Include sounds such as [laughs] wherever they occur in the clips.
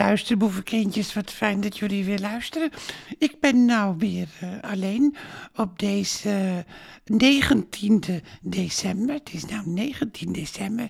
luisterboevenkindjes, wat fijn dat jullie weer luisteren. Ik ben nou weer uh, alleen op deze 19e december. Het is nou 19 december.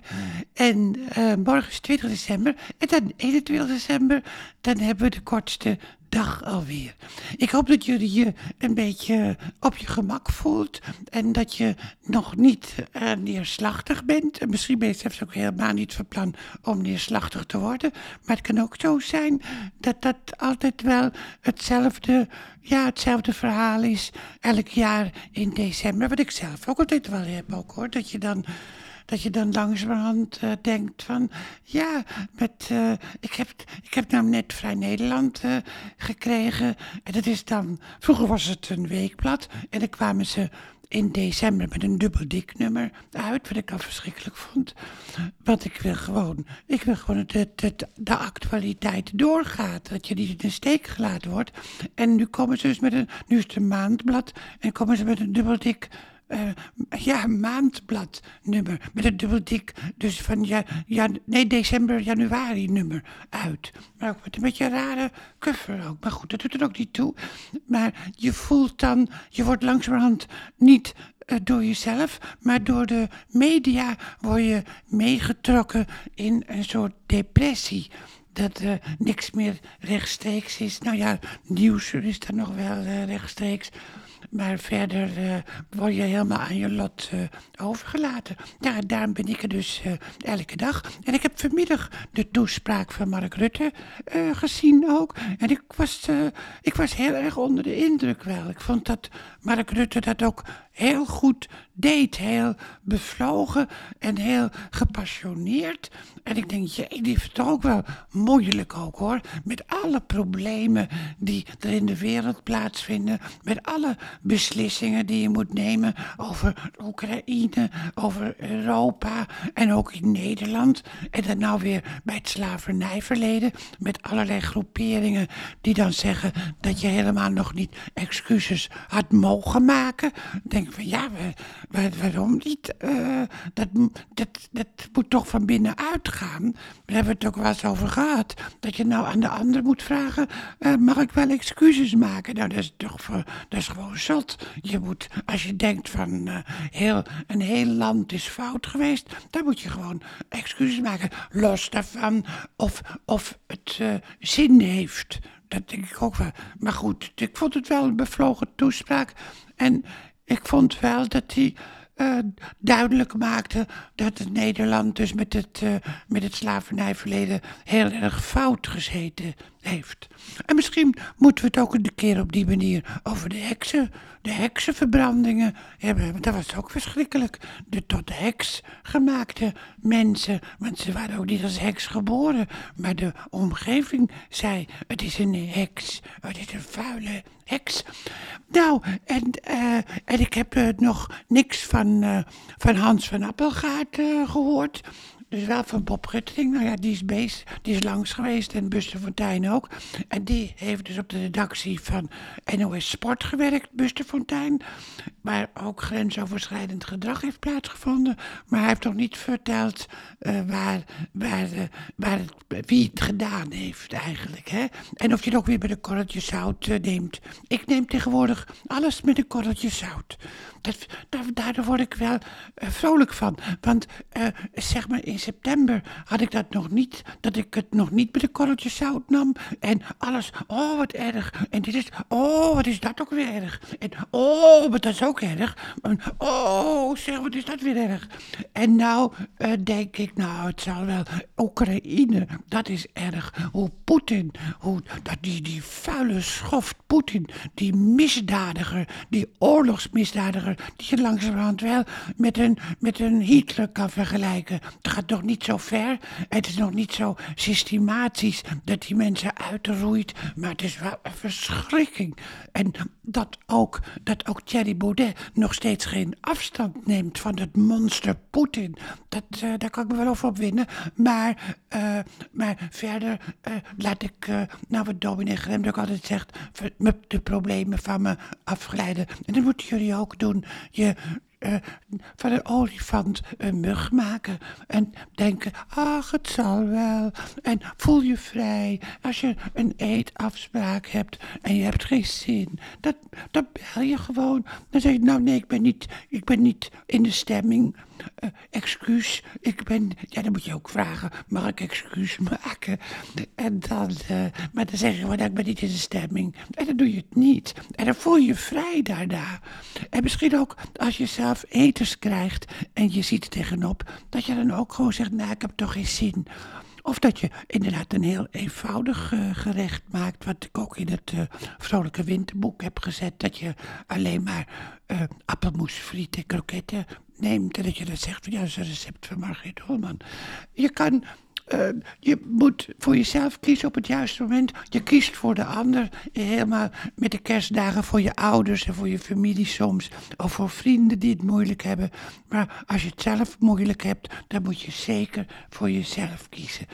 En uh, morgen is 20 december. En dan 21 december, dan hebben we de kortste dag alweer. Ik hoop dat jullie je een beetje op je gemak voelt en dat je nog niet uh, neerslachtig bent. En misschien ben je zelfs ook helemaal niet van plan om neerslachtig te worden. Maar het kan ook zo zijn dat dat altijd wel hetzelfde, ja, hetzelfde verhaal is elk jaar in december. Wat ik zelf ook altijd wel heb ook hoor. Dat je dan dat je dan langzamerhand uh, denkt van, ja, met, uh, ik, heb, ik heb nou net Vrij Nederland uh, gekregen. En dat is dan, vroeger was het een weekblad en dan kwamen ze in december met een dubbel dik nummer uit, wat ik al verschrikkelijk vond. Want ik wil gewoon, ik wil gewoon dat, dat de actualiteit doorgaat, dat je niet in de steek gelaten wordt. En nu komen ze dus met een, nu is het een maandblad, en komen ze met een dubbel dik uh, ja, maandbladnummer. Met een dubbel dik, dus van ja, ja, nee, december, januari nummer uit. Maar ook met een beetje een rare cover ook. Maar goed, dat doet er ook niet toe. Maar je voelt dan, je wordt langzamerhand niet uh, door jezelf, maar door de media word je meegetrokken in een soort depressie dat uh, niks meer rechtstreeks is. Nou ja, nieuws is dan nog wel rechtstreeks. Maar verder uh, word je helemaal aan je lot uh, overgelaten. Ja, daarom ben ik er dus uh, elke dag. En ik heb vanmiddag de toespraak van Mark Rutte gezien ook. En ik was, ik was heel erg onder de indruk wel. Ik vond dat Mark Rutte dat ook heel goed deed. Heel bevlogen en heel gepassioneerd. En ik denk, jee, die het ook wel moeilijk ook hoor. Met alle problemen die er in de wereld plaatsvinden. Met alle beslissingen die je moet nemen over Oekraïne, over Europa en ook in Nederland. En dan nou weer bij het slavernijverleden met allerlei groeperingen die dan zeggen dat je helemaal nog niet excuses had mogen maken. Denk van ja, waarom niet? Uh, dat, dat, dat moet toch van binnenuit gaan. Daar hebben we het ook wel eens over gehad. Dat je nou aan de ander moet vragen, uh, mag ik wel excuses maken? Nou, dat is toch voor, dat is gewoon Je moet, als je denkt van uh, heel, een heel land is fout geweest, dan moet je gewoon excuses maken. Los daarvan of, of het uh, zin heeft. Dat denk ik ook wel. Maar goed, ik vond het wel een bevlogen toespraak. En ik vond wel dat hij uh, duidelijk maakte dat het Nederland dus met het, uh, met het slavernijverleden heel erg fout gezeten En misschien moeten we het ook een keer op die manier over de heksen, de heksenverbrandingen hebben. Want dat was ook verschrikkelijk. De tot heks gemaakte mensen, want ze waren ook niet als heks geboren. Maar de omgeving zei, het is een heks, het is een vuile heks. Nou, en, uh, en ik heb uh, nog niks van, uh, van Hans van Appelgaard gehoord. Dus wel van Bob Rutting. Nou ja, die is, bezig, die is langs geweest en Buster Fontijn ook. En die heeft dus op de redactie van NOS Sport gewerkt, Buster Fontijn. Waar ook grensoverschrijdend gedrag heeft plaatsgevonden. Maar hij heeft nog niet verteld uh, waar, waar, uh, waar het, wie het gedaan heeft eigenlijk. Hè? En of je het ook weer met een korreltje zout uh, neemt. Ik neem tegenwoordig alles met een korreltje zout. Dat, daardoor word ik wel vrolijk van. Want zeg maar september had ik dat nog niet, dat ik het nog niet met een korreltje zout nam. En alles, oh wat erg. En dit is, oh wat is dat ook weer erg. En oh, maar dat is ook erg. En, oh, zeg, wat is dat weer erg. En nou uh, denk ik, nou het zal wel, Oekraïne, dat is erg. Hoe Poetin, hoe dat die, die vuile schoft Poetin, die misdadiger, die oorlogsmisdadiger, die je langzamerhand wel met een, met een Hitler kan vergelijken. Dat gaat nog niet zo ver. Het is nog niet zo systematisch dat die mensen uitroeit. Maar het is wel een verschrikking. En dat ook, dat ook Thierry Baudet nog steeds geen afstand neemt van het monster Poetin. Dat, uh, daar kan ik me wel over opwinnen. Maar, uh, maar verder uh, laat ik, nou wat dominee Grem ook altijd zegt, de problemen van me afglijden. En dat moeten jullie ook doen. Je eh, van een olifant een mug maken. En denken, ach, het zal wel. En voel je vrij. Als je een eetafspraak hebt en je hebt geen zin, dan, dan bel je gewoon. Dan zeg je, nou nee, ik ben niet, ik ben niet in de stemming. Uh, excuus, ik ben... Ja, dan moet je ook vragen, mag ik excuus maken? En dan... Uh, maar dan zeg je gewoon, ik ben niet in de stemming. En dan doe je het niet. En dan voel je je vrij daarna. En misschien ook als je zelf eters krijgt en je ziet er tegenop... dat je dan ook gewoon zegt, nou, ik heb toch geen zin... Of dat je inderdaad een heel eenvoudig uh, gerecht maakt, wat ik ook in het uh, Vrolijke Winterboek heb gezet. Dat je alleen maar uh, appelmoes, friet en kroketten neemt. En dat je dan zegt, ja, dat een recept van Margriet Holman. Je kan uh, je moet voor jezelf kiezen op het juiste moment. Je kiest voor de ander. Helemaal met de kerstdagen voor je ouders en voor je familie soms. Of voor vrienden die het moeilijk hebben. Maar als je het zelf moeilijk hebt, dan moet je zeker voor jezelf kiezen.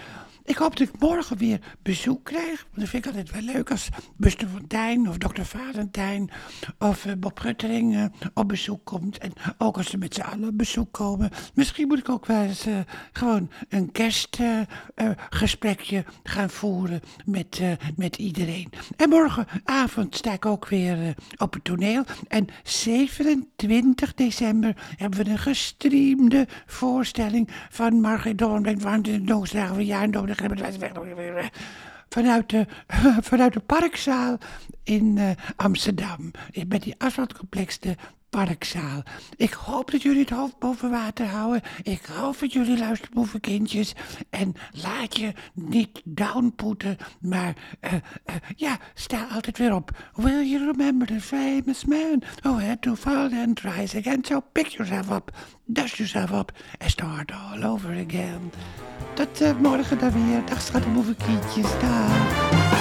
Ik hoop dat ik morgen weer bezoek krijg. Want dat vind ik altijd wel leuk als Buster Fontijn of dokter Valentijn of uh, Bob Ruttering uh, op bezoek komt. En ook als ze met z'n allen op bezoek komen. Misschien moet ik ook wel eens uh, gewoon een kerstgesprekje gaan voeren met, met iedereen. En morgenavond sta ik ook weer op het toneel. En 27 december hebben we een gestreamde voorstelling van Margit Doornbeek. Waarom de doosdagen van jaar [laughs] vanuit de, [laughs] vanuit de parkzaal in uh, Amsterdam. Met die asfaltcomplex, de parkzaal. Ik hoop dat jullie het hoofd boven water houden. Ik hoop dat jullie luisteren, kindjes. En laat je niet downpoeten, maar uh, ja, sta altijd weer op. Will you remember the famous man who had to fall and rise again? So pick yourself up, dust yourself up and start all over again. Tot uh, morgen dan weer. Dag schattenboevenkindjes. Dag.